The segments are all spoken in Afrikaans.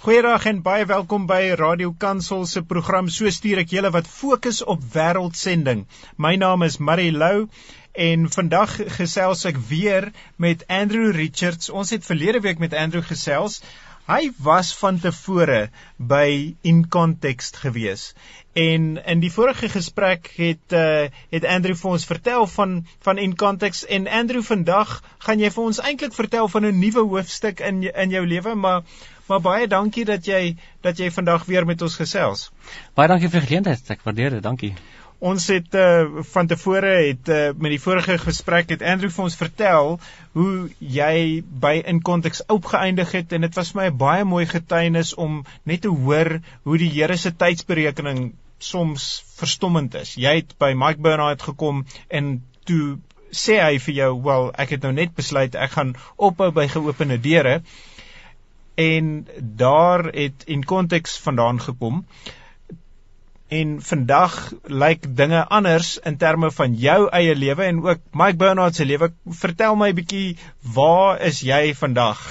Goeiedag en baie welkom by Radio Kansel se program So stuur ek julle wat fokus op wêreldsending. My naam is Marie Lou en vandag gesels ek weer met Andrew Richards. Ons het verlede week met Andrew gesels. Hy was van tevore by In Context gewees. En in die vorige gesprek het uh, het Andrew vir ons vertel van van In Context en Andrew vandag gaan jy vir ons eintlik vertel van 'n nuwe hoofstuk in in jou lewe, maar Maar baie dankie dat jy dat jy vandag weer met ons gesels. Baie dankie vir die geleentheid. Ek waardeer dit. Dankie. Ons het uh, van tevore het uh, met die vorige gesprek het Andrew vir ons vertel hoe jy by in konteks opgeëindig het en dit was vir my 'n baie mooi getuienis om net te hoor hoe die Here se tydsberekening soms verstommend is. Jy het by Mike Bernard gekom en toe sê hy vir jou, "Wel, ek het nou net besluit ek gaan ophou by geopende deure." En daar het in konteks vandaan gekom en vandag lyk dinge anders in terme van jou eie lewe en ook Mike Bernard se lewe vertel my bietjie waar is jy vandag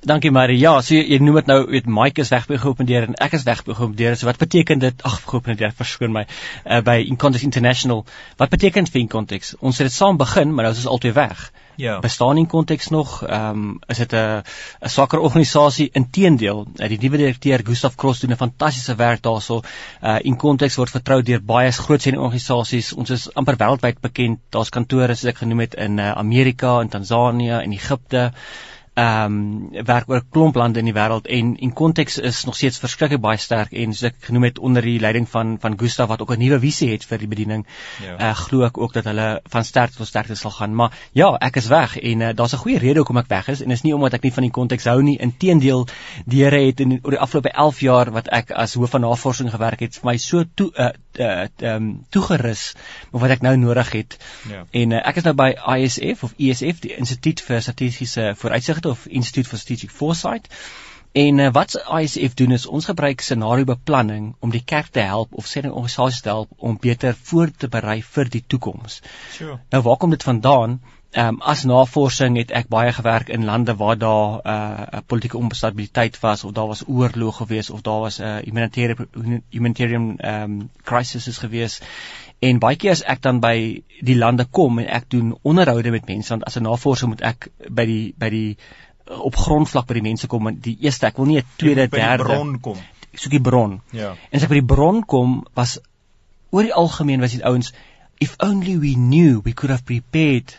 Dankie Marie. Ja, so jy, jy noem dit nou, weet Mike is weggeopeneer en ek is weggeopeneer. So wat beteken dit? Ag, geopeneer, verskoon my. Uh, by Incontext International. Wat beteken vir Incontext? Ons het dit saam begin, maar nou is ons altyd weg. Ja. Bestaan Incontext nog? Ehm um, is dit 'n 'n sakkerorganisasie? Inteendeel, uh, die nuwe direkteur Gustaf Cross doen 'n fantastiese werk daarso. Uh Incontext word vertrou deur baie groot sendingorganisasies. Ons is amper wêreldwyd bekend. Daar's kantore soos ek genoem het in uh, Amerika, in Tansanië, in Egipte ehm um, werk oor 'n klomp lande in die wêreld en in konteks is nog steeds verskriklik baie sterk en soos ek genoem het onder die leiding van van Gustav wat ook 'n nuwe visie het vir die bediening. Ja. Uh, glo ek ook dat hulle van sterk tot sterkte sal gaan. Maar ja, ek is weg en uh, daar's 'n goeie rede hoekom ek weg is en is nie omdat ek nie van die konteks hou nie. Inteendeel, die Here het in oor die afgelope 11 jaar wat ek as hoof van navorsing gewerk het, vir my so toe uh, uh um toegerus met wat ek nou nodig het. Ja. En uh, ek is nou by ISF of ESF, die Instituut vir Statistiese Vooruitsigte of Institute for Strategic Foresight. En uh, wat ISF doen is ons gebruik scenario beplanning om die kerk te help of sê 'n organisasie te help om beter voor te berei vir die toekoms. Sure. Nou waar kom dit vandaan? Ehm um, as navorsing het ek baie gewerk in lande waar daar 'n uh, politieke onstabiliteit was of daar was oorlog gewees of daar was 'n uh, humanitarian humanitarian ehm um, crisis gewees En baie keer as ek dan by die lande kom en ek doen onderhoude met mense want as 'n navorser moet ek by die by die op grondvlak by die mense kom en die eerste ek wil nie 'n tweede derde bron kom. Soek die bron. Ja. En as ek by die bron kom was oor die algemeen was die ouens if only we knew we could have prepared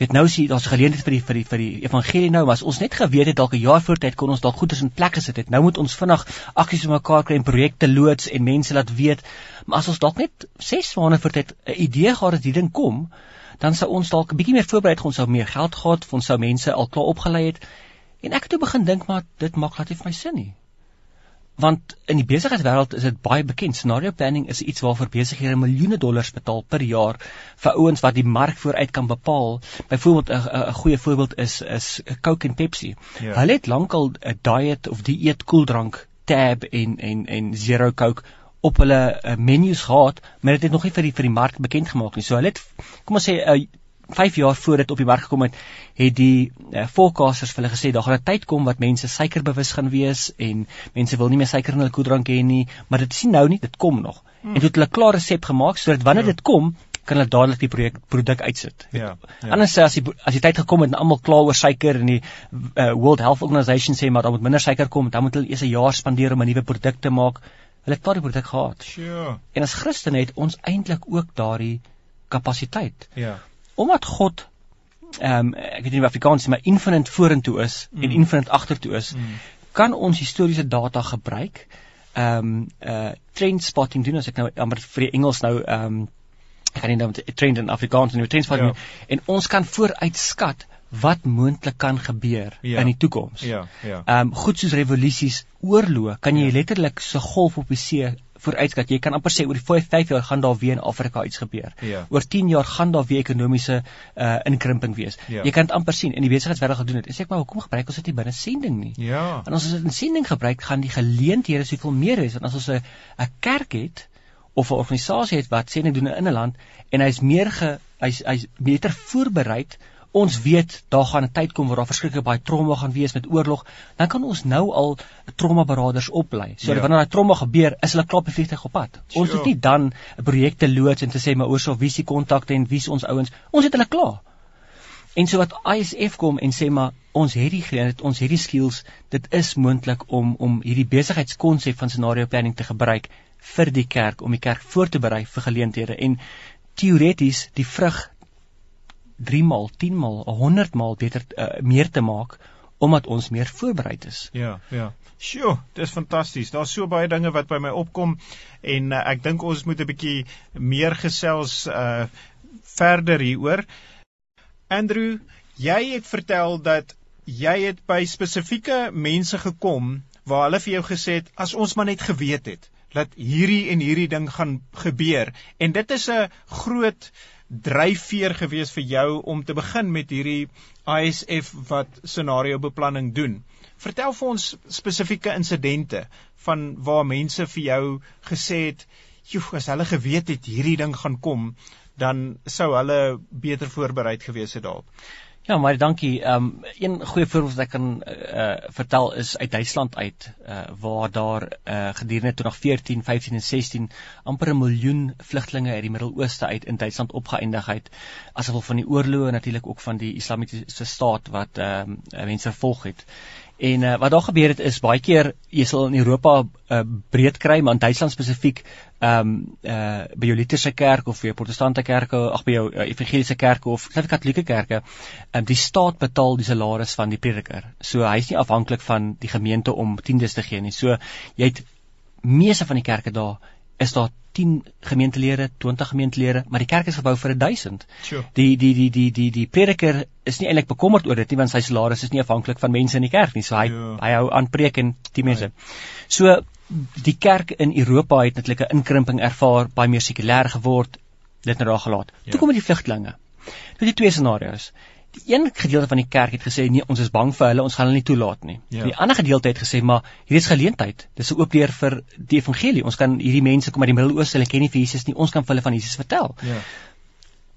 weet nou sien daar's geleentheid vir die vir die vir die evangelie nou maar as ons net geweet het dalk 'n jaar voor tyd kon ons dalk goeders in plek gesit het. Nou moet ons vinnig aksies vir mekaar kry en projekte loods en mense laat weet. Maar as ons dalk net 6 maande voor tyd 'n idee gehad het die ding kom dan sou ons dalk 'n bietjie meer voorberei het ons sou meer geld gehad ons sou mense al klaar opgelei het. En ek het toe begin dink maar dit maak glad nie vir my sin nie want in die besigheidswêreld is dit baie bekend. Scenario planning is iets waarvoor besighede miljoene dollars betaal per jaar vir ouens wat die mark vooruit kan bepaal. Byvoorbeeld 'n goeie voorbeeld is is Coke en Pepsi. Ja. hulle het lankal 'n diet of dieet koeldrank tab en en en zero coke op hulle uh, menus gehad maar dit het nog nie vir die vir die mark bekend gemaak nie. So hulle het kom ons sê 'n uh, 5 jaar voor dit op die mark gekom het, het die uh, forecasters vir hulle gesê daar gaan 'n tyd kom wat mense suikerbewus gaan wees en mense wil nie meer suiker in hulle koeldrank hê nie, maar dit sien nou nie, dit kom nog. Hmm. En toe het hulle 'n klaar resep gemaak sodat wanneer ja. dit kom, kan hulle dadelik die projek produk uitsit. Ja. ja. Anders sê as die as die tyd gekom het en almal klaar oor suiker en die uh, World Health Organization sê maar dan moet minder suiker kom, dan moet hulle eers 'n jaar spandeer om 'n nuwe produk te maak. Hulle het klaar die produk gehad. Sure. En as Christene het ons eintlik ook daardie kapasiteit. Ja omdat God ehm um, ek weet nie of Afrikaans sê maar infinite vorentoe is mm. en infinite agtertoe is, mm. kan ons historiese data gebruik ehm um, uh trend spotting doen as ek nou amper vir die Engels nou ehm um, ek kan nie nou trend in Afrikaans en trend spotting ja. en ons kan vooruitskat wat moontlik kan gebeur ja. in die toekoms. Ja, ja. Ehm um, goed soos revolusies, oorloë, kan jy ja. letterlik so golf op die see vooruitskat. Jy kan amper sê oor die 5 jaar gaan daar weer in Afrika iets gebeur. Ja. Oor 10 jaar gaan daar weer ekonomiese uh inkrimping wees. Ja. Jy kan dit amper sien in die besigheidswêreld gedoen het. En sê ek maar hoekom gebruik ons dit nie binne sending nie? Ja. En as ons dit in sending gebruik, gaan die geleenthede soveel meer wees. En as ons 'n 'n kerk het of 'n organisasie het wat sending doen in 'n land en hy's meer ge hy's hy's beter voorberei ons weet daar gaan 'n tyd kom waar daar verskriklik baie trauma gaan wees met oorlog, dan kan ons nou al trauma beraders oplei. So ja. wanneer daai trauma gebeur, is hulle klaar vliegtuig op pad. Sure. Ons het nie dan 'n projekte loods en te sê maar oor so wie se kontakte en wie se ons ouens. Ons het hulle klaar. En so wat ISF kom en sê maar ons het die geleentheid, ons het die skills, dit is moontlik om om hierdie besigheidskonsep van scenario planning te gebruik vir die kerk om die kerk voor te berei vir geleenthede en teoreties die vrug 3 maal, 10 maal, 100 maal beter uh, meer te maak omdat ons meer voorbereid is. Ja, ja. Sjoe, dis fantasties. Daar's so baie dinge wat by my opkom en uh, ek dink ons moet 'n bietjie meer gesels uh verder hieroor. Andrew, jy het vertel dat jy het by spesifieke mense gekom waar hulle vir jou gesê het as ons maar net geweet het dat hierdie en hierdie ding gaan gebeur en dit is 'n groot dryfveer gewees vir jou om te begin met hierdie ISF wat scenario beplanning doen. Vertel vir ons spesifieke insidente van waar mense vir jou gesê het, "Joe, as hulle geweet het hierdie ding gaan kom, dan sou hulle beter voorbereid gewees het daarop." Ja, maar dankie. Ehm um, een goeie voorbeeld wat ek kan uh, vertel is uit Duitsland uit uh, waar daar uh, gedurende 2014, 15 en 16 amper 'n miljoen vlugtlinge uit die Midde-Ooste uit in Duitsland opgeëindig het as gevolg van die oorloë en natuurlik ook van die Islamitiese staat wat ehm uh, mense vervolg het. En uh, wat daar gebeur het is baie keer jy sal in Europa uh, breed kry, maar in Duitsland spesifiek ehm um, uh by jou Lutherse kerk of by jou protestante kerke, ag by jou uh, evangeliese kerke of selfs katolieke kerke, ehm um, die staat betaal die salaris van die prediker. So hy's nie afhanklik van die gemeente om tiendes te gee nie. So jy het meeste van die kerke daar is daar 10 gemeentelede, 20 gemeentelede, maar die kerk is gebou vir 1000. Sure. Die die die die die die prediker is nie eintlik bekommerd oor dit nie want sy salaris is nie afhanklik van mense in die kerk nie. So hy yeah. Ja. hy hou aan preek en die mense. Right. So die kerk in Europa het natuurlik 'n inkrimping ervaar, baie meer sekulêr geword, dit nou daar gelaat. Yeah. Toe ja. kom die vlugtlinge. Dit is twee scenario's een gedeelte van die kerk het gesê nee, ons is bang vir hulle, ons gaan hulle nie toelaat nie. Ja. Die ander gedeelte het gesê maar hier is geleentheid. Dis 'n oop deur vir die evangelie. Ons kan hierdie mense kom uit die Midde-Ooste, hulle ken nie vir Jesus nie. Ons kan vir hulle van Jesus vertel. Ja.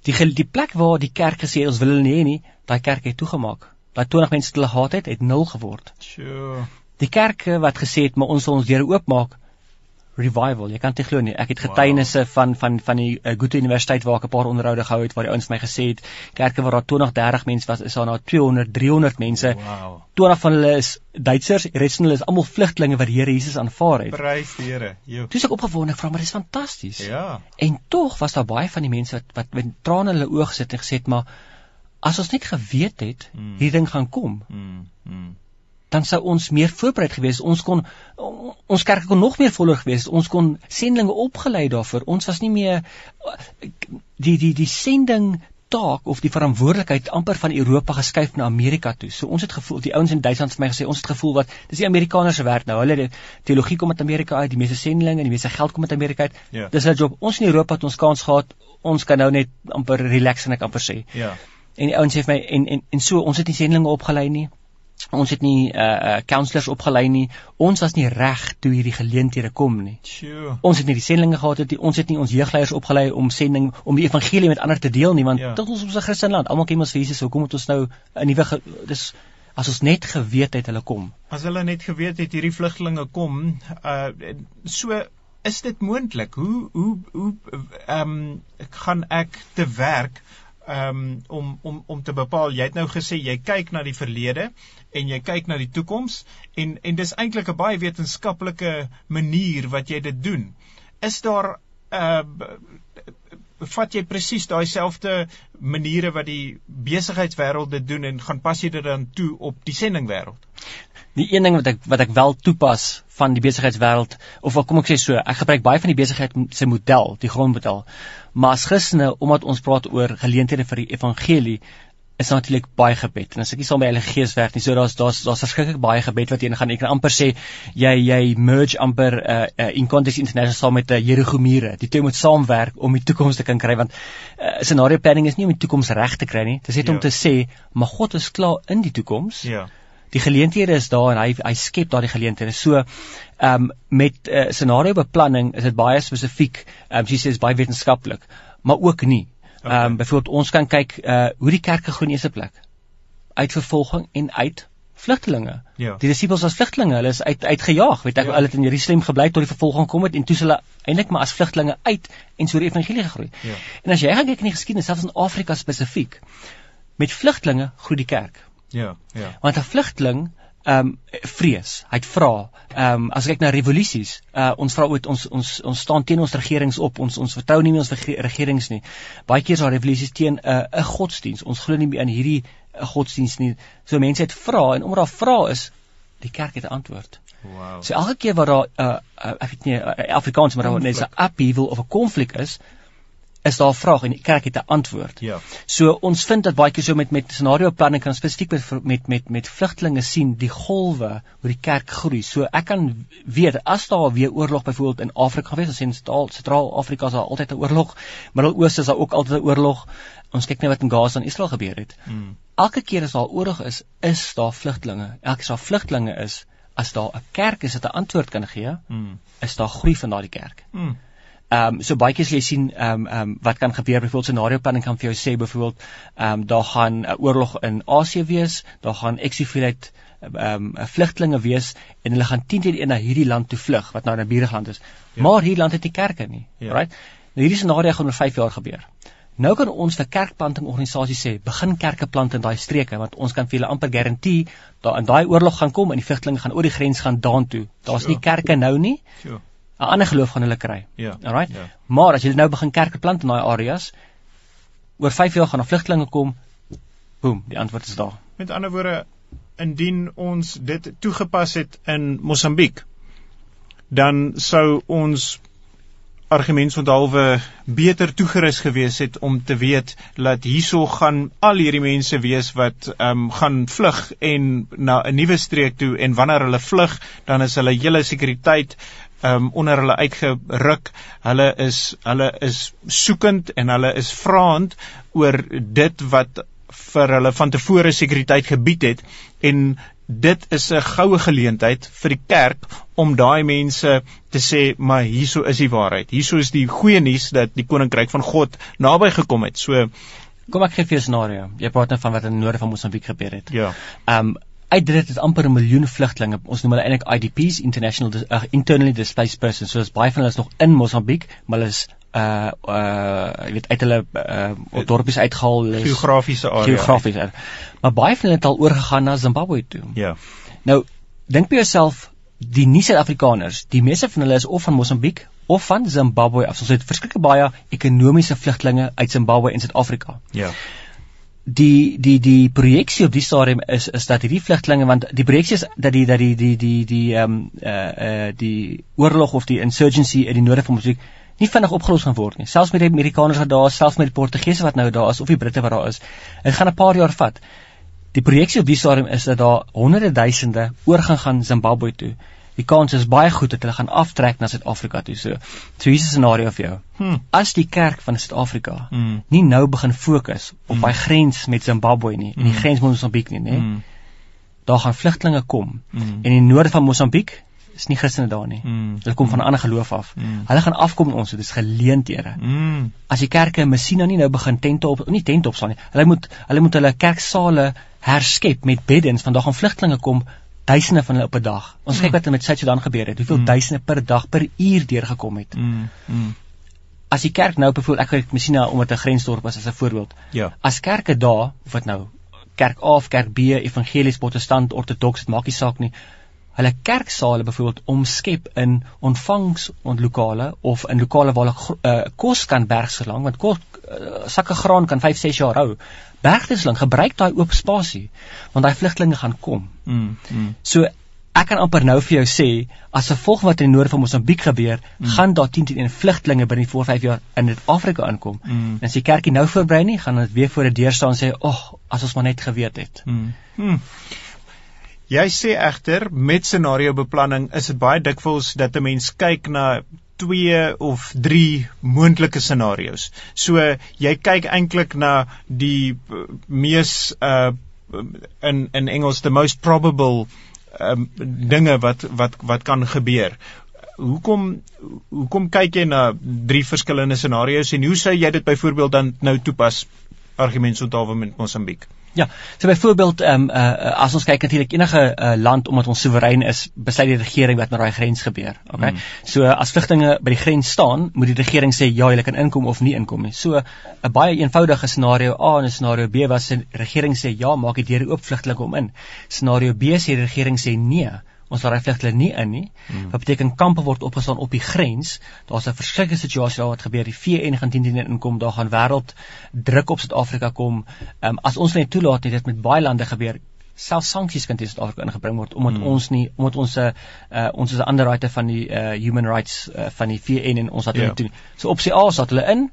Die die plek waar die kerk gesê ons wil hulle nie hê nie, daai kerk het toegemaak. Daai 20 mense wat hulle gehad het, het nul geword. Sjoe. Die kerke wat gesê het maar ons sal ons deure oopmaak, revival. Jy kan dit glo nie. Ek het getuienisse wow. van van van die uh, Goethe Universiteit waar ek 'n paar onderhoude gehou het waar die ouens my gesê het kerke waar daar 20, 30 mense was, is daar nou 200, 300 mense. Wow. 20 van hulle is Duitsers, die res van hulle is almal vlugtlinge wat die Here Jesus aanvaar het. Prys die Here. Toe ek opgewonde vra, maar dis fantasties. Ja. En tog was daar baie van die mense wat wat met trane in hulle oë gesit en gesê het, maar as ons net geweet het mm. hierdie ding gaan kom. Mm dan sou ons meer voorbereid gewees ons kon ons kerk kon nog meer voller gewees ons kon sendinge opgelei daarvoor ons was nie meer die die die sending taak of die verantwoordelikheid amper van Europa geskuif na Amerika toe. So ons het gevoel die ouens in Duitsland vir my gesê ons het gevoel wat dis die Amerikaners se werk nou. Hulle teologie kom uit Amerika uit, die meeste sendinge en die meeste geld kom uit Amerika uit. Ja. Dis hulle job. Ons in Europa het ons kans gehad. Ons kan nou net amper relax en ek amper sê. Ja. En die ouens sê vir my en en en so ons het nie sendinge opgelei nie ons het nie uh uh counselors opgelei nie. Ons was nie reg toe hierdie geleenthede kom nie. Sjoe. Ons het nie die sendinge gehad het nie. Ons het nie ons jeugleiers opgelei om sending om die evangelie met ander te deel nie, want ja. dit ons is 'n Christelike land. Almal ken ons vir Jesus. Hoekom moet ons nou 'n nuwe dis as ons net geweet het hulle kom. As hulle net geweet het hierdie vlugtelinge kom, uh so is dit moontlik. Hoe hoe hoe ehm um, gaan ek te werk um, om om om te bepaal jy het nou gesê jy kyk na die verlede en jy kyk na die toekoms en en dis eintlik 'n baie wetenskaplike manier wat jy dit doen. Is daar uh vat jy presies daai selfde maniere wat die besigheidswêreld dit doen en gaan pas jy dit dan toe op die sendingwêreld die een ding wat ek wat ek wel toepas van die besigheidswêreld of wat kom ek sê so ek gebruik baie van die besigheid se model die grondmodel Maar as Christene, omdat ons praat oor geleenthede vir die evangelie, is natuurlik baie gebed. En as ek nie saam by hulle gees werk nie, so daar's daar's daar's verskriklik baie gebed wat jy gaan ek kan amper sê jy jy merge amper uh, uh in context international saam met uh, Jerugomire. Die twee moet saamwerk om die toekoms te kan kry want uh, scenario planning is nie om die toekoms reg te kry nie. Dit is net ja. om te sê, maar God is klaar in die toekoms. Ja die geleenthede is daar en hy hy skep daardie geleenthede. So ehm um, met uh, scenario beplanning is dit baie spesifiek. Ehm um, jy sê dit is baie wetenskaplik, maar ook nie. Ehm okay. um, byvoorbeeld ons kan kyk uh hoe die kerk gegroei in eerste plek. Uit vervolging en uit vlugtelinge. Ja. Die disippels was vlugtelinge, hulle is uit uitgejaag, weet ek, ja. hulle het in Jerusalem gebly tot die vervolging kom het en toe hulle eintlik maar as vlugtelinge uit en so die evangelie gegroei. Ja. En as jy gaan kyk in die geskiedenis selfs in Afrika spesifiek, met vlugtelinge groei die kerk. Ja, ja. Want 'n vlugteling ehm um, vrees. Hy't vra. Ehm um, as ek kyk na revolusies, uh, ons vra ooit ons ons ons staan teen ons regerings op. Ons ons vertrou nie meer ons regerings nie. Baie keer is daar revolusies teen 'n uh, 'n godsdiens. Ons glo nie meer in hierdie 'n godsdiens nie. So mense het vra en omdat daar vra is, die kerk het 'n antwoord. Wow. So elke keer wat daar 'n uh, uh, ek weet nie uh, Afrikaans maar daar net 'n upheaval of 'n konflik is, is daar 'n vraag en die kerk het 'n antwoord. Ja. So ons vind dat baie keer so met met scenario planning kan spesifiek met met met met vlugtlinge sien die golwe hoe die kerk groei. So ek kan weet as daar weer oorlog byvoorbeeld in Afrika gewees, as in Sentraal-Afrika is daar altyd 'n oorlog, Midde-Ooste is daar ook altyd 'n oorlog. Ons kyk net wat in Gaza en Israel gebeur het. Mm. Elke keer as daar oorlog is, is daar vlugtlinge. Elke keer as daar vlugtlinge is, as daar 'n kerk is wat 'n antwoord kan gee, mm. is daar groei van daardie kerk. Mm. Ehm um, so baie keer as jy sien ehm um, ehm um, wat kan gebeur byvoorbeeld scenario planning kan vir jou sê byvoorbeeld ehm um, daar gaan 'n oorlog in Asië wees, daar gaan exifilate ehm um, vlugtlinge wees en hulle gaan 10 teen 1 na hierdie land toe vlug wat nou 'n buurland is. Ja. Maar hierdie land het nie kerke nie. Ja. Right? Nou hierdie scenario gaan oor 5 jaar gebeur. Nou kan ons vir kerkplantingorganisasies sê, begin kerke plant in daai streke want ons kan vir julle amper garandeer dat in daai oorlog gaan kom en die vlugtelinge gaan oor die grens gaan daartoe. Daar's sure. nie kerke nou nie. Sure. 'n Ander geloof gaan hulle kry. Ja. Alright. Ja. Maar as jy nou begin kerke plant in daai areas, oor 5 jaar gaan daar vlugtelinge kom. Boem, die antwoord is daar. Met ander woorde, indien ons dit toegepas het in Mosambiek, dan sou ons argumentsondhalwe beter toegerus gewees het om te weet dat hierso gaan al hierdie mense wees wat ehm um, gaan vlug en na 'n nuwe streek toe en wanneer hulle vlug dan is hulle hele sekuriteit um, onder hulle uitgeruk. Hulle is hulle is soekend en hulle is vraend oor dit wat vir hulle van tevore sekuriteit gebied het en dit is 'n goue geleentheid vir die kerk om daai mense te sê maar hieso is die waarheid. Hieso is die goeie nuus dat die koninkryk van God naby gekom het. So kom ek gee vir 'n scenario. Jy praat net van wat in die noorde van Mosambiek gebeur het. Ja. Ehm um, uit dit het amper 'n miljoen vlugtlinge. Ons noem hulle eintlik IDPs, international uh, internally displaced persons. So is baie van hulle is nog in Mosambiek, maar hulle is uh uh jy weet uit hulle uh dorpies uitgehaal. Is geografiese area. geografies maar baie van hulle het al oorgegaan na Zimbabwe toe. Ja. Nou dink by jouself die nie Suid-Afrikaners die meeste van hulle is of van Mosambiek of van Zimbabwe af. Ons het verskeie baie ekonomiese vlugtlinge uit Zimbabwe en Suid-Afrika. Ja die die die projeksie op die stadium is is dat hierdie vlugtlinge want die projeksie is dat die dat die die die die ehm um, uh uh die oorlog of die insurgency in die noorde van Mosambiek nie vinnig opgelos gaan word nie. Selfs met die Amerikaners wat daar is, selfs met die Portugese wat nou daar is of die Britte wat daar is. Dit gaan 'n paar jaar vat. Die projeksie op die stadium is dat daar honderde duisende oor gaan gaan Zimbabwe toe. Die kans is baie goed dat hulle gaan aftrek na Suid-Afrika toe. So, so hier is 'n scenario vir jou. Hmm. As die kerk van Suid-Afrika hmm. nie nou begin fokus op hmm. daai grens met Zimbabwe nie, hmm. en die grens met Mosambiek nie, nê. Hmm. Daar gaan vlugtlinge kom hmm. in die noorde van Mosambiek is nie Christene daar nie. Mm. Hulle kom van 'n ander geloof af. Mm. Hulle gaan afkom in ons, dit is geleenthede. Mm. As die kerke in Messina nie nou begin tente op, nie tente opstaan nie. Hulle moet hulle moet hulle kerksale herskep met beddens, want daar gaan vlugtlinge kom, duisende van hulle op 'n dag. Ons mm. kyk wat met Suid-Sudan gebeur het. Hoeveel mm. duisende per dag per uur deurgekom het. Mm. Mm. As die kerk nou byvoorbeeld ek kyk Messina omdat 'n grensdorp is as 'n voorbeeld. Ja. As kerke daar, of wat nou kerk A of kerk B, evangelies, protestant, ortodoks, dit maak nie saak nie hulle kerksale byvoorbeeld omskep in ontvangslokale of in lokale waar hulle uh, kos kan berg so lank want kos uh, sakke graan kan 5 6 jaar hou. Bergdesling gebruik daai oop spasie want daai vlugtlinge gaan kom. Mm, mm. So ek kan amper nou vir jou sê as 'n volg wat in die noorde van Mosambiek gebeur, mm. gaan daar 10 teen 1 vlugtlinge binne 4 5 jaar in Afrika aankom. Mm. En as die kerkie nou verbrei nie, gaan dit weer voor 'n deur staan en sê, "Ag, oh, as ons maar net geweet het." Mm. Mm. Jy sê egter met scenario beplanning is dit baie dikwels dat 'n mens kyk na twee of drie moontlike scenario's. So jy kyk eintlik na die mees uh in in Engels the most probable um dinge wat wat wat kan gebeur. hoekom hoekom kyk jy na drie verskillende scenario's en hoe sou jy dit byvoorbeeld dan nou toepas argument so tawe met Mosambiek Ja, so byvoorbeeld ehm um, uh, as ons kyk natuurlik enige uh, land omdat ons soewerein is, besluit die regering wat met daai grens gebeur. Okay. Mm. So as vlugtinge by die grens staan, moet die regering sê ja, hulle kan inkom of nie inkom nie. So 'n baie eenvoudige scenario A en 'n scenario B was die regering sê ja, maak die deure oop vlugtelinge om in. Scenario B sê die regering sê nee ons vlugtelinge nie in nie. Hmm. Wat beteken kampe word opgestaan op die grens. Daar's 'n verskriklike situasie daar wat gebeur. Die VN gaan teen teen inkom. Daar gaan wêreld druk op Suid-Afrika kom. Ehm um, as ons net toelaat dit met baie lande gebeur self sanksies kan teen Suid-Afrika ingebring word omdat hmm. ons nie omdat ons 'n uh, ons is 'n underwriter van die uh, human rights uh, van die VN en ons het hulle ja. toe. So op sy A sat hulle in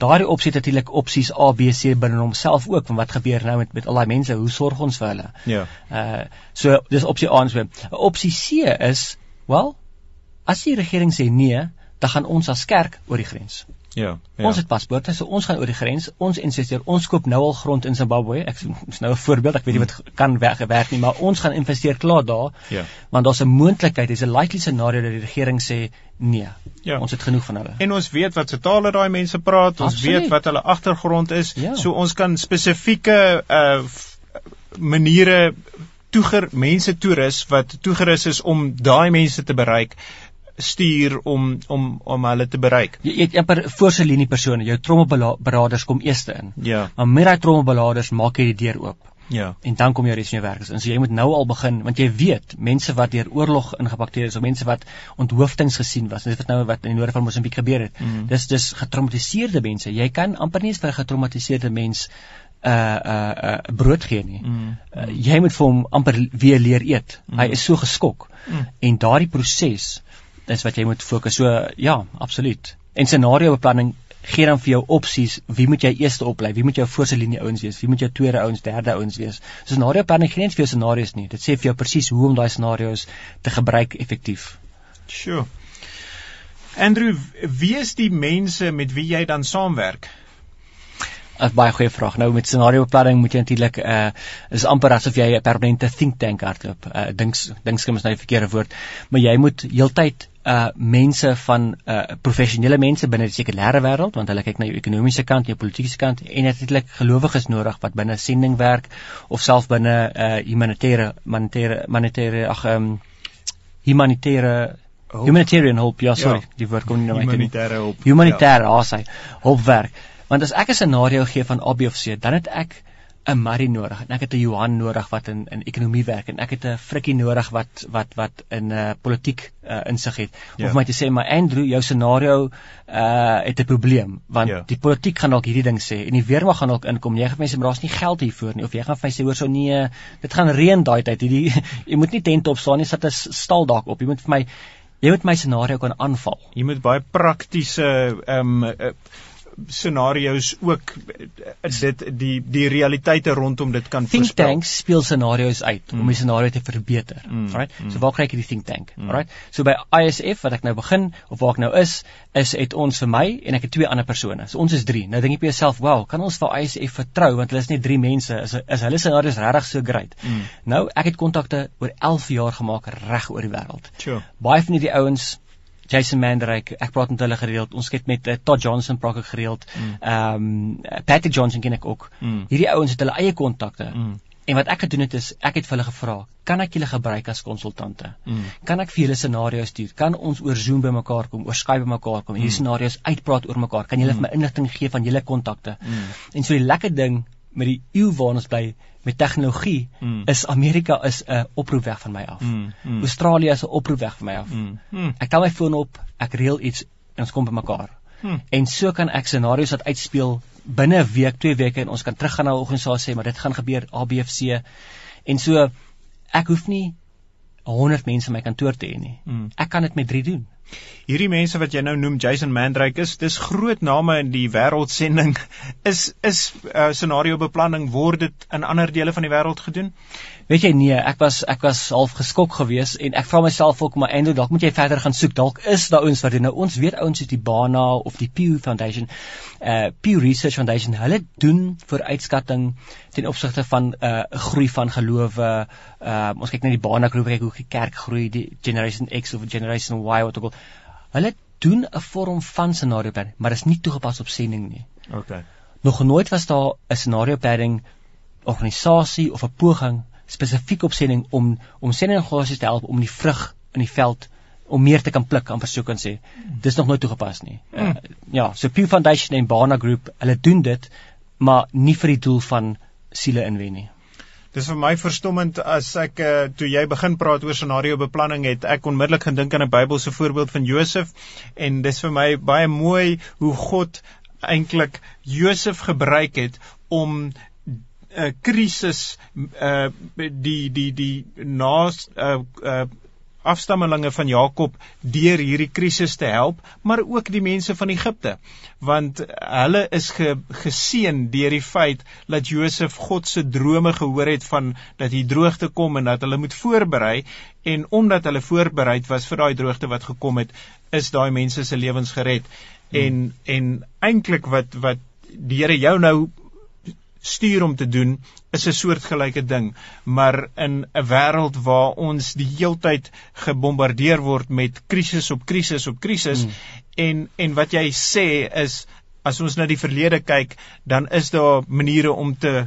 daardie opsie natuurlik opsies A B C binne homself ook van wat gebeur nou met met al daai mense? Hoe sorg ons vir hulle? Ja. Uh so dis opsie A en so. Opsie C is wel as die regering sê nee dan gaan ons as kerk oor die grens Ja, ja. Ons het paspoorte, so ons gaan oor die grens. Ons investeer. Ons koop nou al grond in Zimbabwe. Ek is nou 'n voorbeeld. Ek weet nie wat kan weggewerk nie, maar ons gaan investeer klaar daar. Ja. Want daar's 'n moontlikheid, dis 'n likely scenario dat die regering sê nee. Ja. Ons het genoeg van hulle. En ons weet wat se tale daai mense praat. Ons Absoluut. weet wat hulle agtergrond is. Ja. So ons kan spesifieke uh maniere toeger mense toerus wat toegerus is om daai mense te bereik stuur om om om hulle te bereik. Jy het amper voorse linie persone, jou trommelberaders kom eers in. Ja. Maar met daai trommelberaders maak jy die deur oop. Ja. En dan kom jy reeds in jou werk. En so jy moet nou al begin want jy weet mense wat deur oorlog ingepakteer is of mense wat onthoofdings gesien was. Dit wat nou wat in die noorde van Mosambiek gebeur het. Mm. Dis dis getraumatiseerde mense. Jy kan amper nie vir 'n getraumatiseerde mens uh uh uh brood gee nie. Mm. Uh, jy moet vir hom amper weer leer eet. Mm. Hy is so geskok. Mm. En daardie proses is wat jy moet fokus. So ja, absoluut. En scenario beplanning gee dan vir jou opsies, wie moet jy eers oplei? Wie moet jou voorste linie ouens wees? Wie moet jou tweede ouens, derde ouens wees? So scenario beplanning gee nie vir jou scenario's nie. Dit sê vir jou presies hoe om daai scenario's te gebruik effektief. Sure. Andrew, wie is die mense met wie jy dan saamwerk? 'n baie goeie vraag. Nou met scenario beplanning moet jy natuurlik uh is amper asof jy 'n permanente think tank hardloop. Uh dink dink skim is nou die verkeerde woord, maar jy moet heeltyd uh mense van uh professionele mense binne die sekulêre wêreld want hulle kyk na jou ekonomiese kant, jou politieke kant en natuurlik gelowiges nodig wat binne sending werk of self binne uh humanitêre humanitêre humanitêre ag um humanitêre humanitarian hulp ja sorry ja. die woord kom nie nou uit nie humanitêre hulp humanitêre ja. asai hulpwerk Want as ek 'n scenario gee van A B of C, dan het ek 'n Marie nodig en ek het 'n Johan nodig wat in in ekonomie werk en ek het 'n Frikkie nodig wat wat wat in 'n uh, politiek uh, insig het. Ja. Of my te sê maar Andrew, jou scenario uh het 'n probleem want ja. die politiek gaan dalk hierdie ding sê en die weermag gaan dalk inkom. Jy gaan mense maar daar's nie geld hiervoor nie of jy gaan vir my sê hoor so nee, dit gaan reën daai tyd. Hierdie jy moet nie tent op staan nie, sit 'n stal dalk op. Jy moet vir my jy moet my scenario kan aanval. Jy moet baie praktiese ehm um, uh, scenario's ook eh, dit die die realiteite rondom dit kan think voorspel. Think tanks speel scenario's uit mm. om die scenario te verbeter. Mm. Alright. Mm. So waar kry ek die think tank? Mm. Alright. So by ISF wat ek nou begin of waar ek nou is, is het ons vir my en ek het twee ander persone. So ons is 3. Nou dink jy vir jouself, "Wow, kan ons vir ISF vertrou want hulle is net 3 mense. Is is hulle scenario's regtig so great?" Mm. Nou, ek het kontakte oor 11 jaar gemaak reg oor die wêreld. Sure. Baie van hierdie ouens Jason Mandrake, ek praat met hulle gereeld. Ons het met uh, Todd Johnson praat ek gereeld. Mm. Ehm um, Patrick Johnson ken ek ook. Mm. Hierdie ouens het hulle eie kontakte. Mm. En wat ek gedoen het is ek het vir hulle gevra, kan ek julle gebruik as konsultante? Mm. Kan ek vir julle scenario's stuur? Kan ons oor Zoom bymekaar kom, oor Skype bymekaar kom, hierdie mm. scenario's uitpraat oor mekaar? Kan julle mm. vir my inligting gee van julle kontakte? Mm. En so die lekker ding met die eeu waar ons bly met tegnologie mm. is Amerika is 'n oproep weg van my af. Mm. Mm. Australië is 'n oproep weg van my af. Mm. Mm. Ek tel my foon op, ek reël iets en ons kom by mekaar. Mm. En so kan ek scenario's wat uitspeel binne 'n week, twee weke en ons kan teruggaan na 'n organisasie sê maar dit gaan gebeur A B of C. En so ek hoef nie 100 mense in my kantoor te hê nie. Mm. Ek kan dit met 3 doen. Hierdie mense wat jy nou noem Jason Mandrake is dis groot name in die wêreldsending. Is is uh, scenario beplanning word dit in ander dele van die wêreld gedoen? Weet jy nee ek was ek was half geskok geweest en ek vra myself ook maar Andrew dalk moet jy verder gaan soek. Dalk is daar ouens wat dit nou ons weet ouens soos die Bana of die Pew Foundation uh Pew Research Foundation. Hulle doen vooruitskatting ten opsigte van 'n uh, groei van gelowe. Uh ons kyk na die Bana groep kyk hoe die kerk groei die generation X of generation Y wat ook al Hulle doen 'n vorm van scenario planning, maar dit is nie toegepas op sending nie. OK. Nog nooit was daar 'n scenario planning organisasie of 'n poging spesifiek op sending om om sendingorganisasies te help om die vrug in die veld om meer te kan pluk, amper sou kan sê. Dis nog nooit toegepas nie. Mm. Uh, ja, so Pew Foundation en Bana Group, hulle doen dit, maar nie vir die doel van siele inwen nie. Dis vir my verstommend as ek uh, toe jy begin praat oor scenario beplanning het ek onmiddellik gedink aan 'n Bybelse voorbeeld van Josef. En dis vir my baie mooi hoe God eintlik Josef gebruik het om 'n uh, eh, krisis uh, die die die naas uh, uh, afstammelinge van Jakob deur hierdie krisis te help, maar ook die mense van Egipte, want hulle is ge, geseën deur die feit dat Josef God se drome gehoor het van dat hier droogte kom en dat hulle moet voorberei en omdat hulle voorbereid was vir daai droogte wat gekom het, is daai mense se lewens gered. Hmm. En en eintlik wat wat die Here jou nou stuur om te doen is 'n soortgelyke ding, maar in 'n wêreld waar ons die heeltyd gebombardeer word met krisis op krisis op krisis mm. en en wat jy sê is as ons na die verlede kyk, dan is daar maniere om te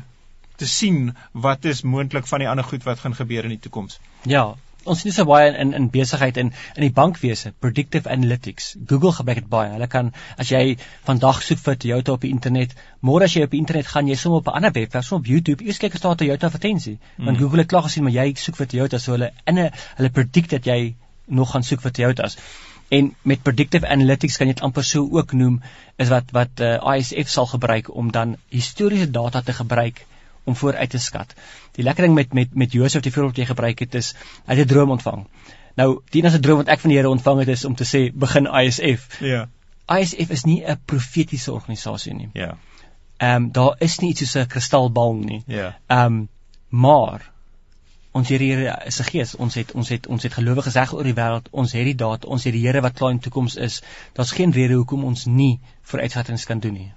te sien wat is moontlik van die ander goed wat gaan gebeur in die toekoms. Ja, ons sien dit so baie in in, in besigheid en in, in die bankwese, predictive analytics. Google gebruik dit baie. Hulle kan as jy vandag soek vir Toyota op die internet, môre as jy op die internet gaan, jy sommer op 'n ander webwerf, so op YouTube, eers kyk as daar 'n Toyota advertensie. Hmm. Want Google het klaar gesien maar jy soek vir Toyota, so hulle in 'n hulle predict dat jy nog gaan soek vir Toyotas. En met predictive analytics kan jy dit amper so ook noem is wat wat uh, ISF sal gebruik om dan historiese data te gebruik om vooruit te skat. Die lekker ding met met met Josef die voorbeeld wat jy gebruik het is hy het 'n droom ontvang. Nou, die enigste droom wat ek van die Here ontvang het is om te sê begin ISF. Ja. ISF is nie 'n profetiese organisasie nie. Ja. Ehm um, daar is nie iets soos 'n kristalbal nie. Ja. Ehm um, maar ons Here Here is 'n gees. Ons het ons het ons het gelowige gesag oor die wêreld. Ons het die data. Ons het die Here wat klaar in die toekoms is. Daar's geen rede hoekom ons nie vooruitgattings kan doen nie.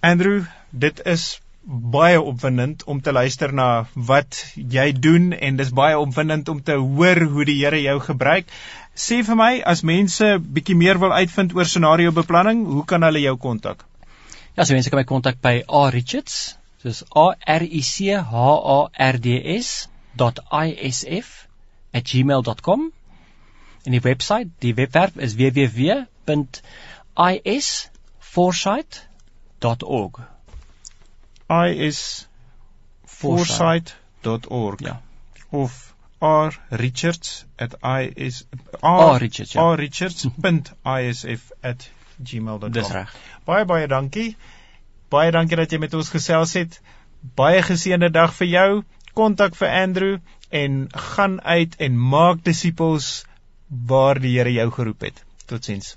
Andrew, dit is baie opwindend om te luister na wat jy doen en dis baie opwindend om te hoor hoe die Here jou gebruik. Sê vir my as mense bietjie meer wil uitvind oor scenario beplanning, hoe kan hulle jou kontak? Ja, so mense kan my kontak by A Richards, soos A R I C H A R D S .isf@gmail.com. En die webwerf, die webwerf is www.isforesight.org isforesight.org ja of rrichards@is r richards ja rrichards.isf@gmail.com Dis reg. Baie baie dankie. Baie dankie dat jy met ons gesels het. Baie geseënde dag vir jou. Kontak vir Andrew en gaan uit en maak disippels waar die Here jou geroep het. Totsiens.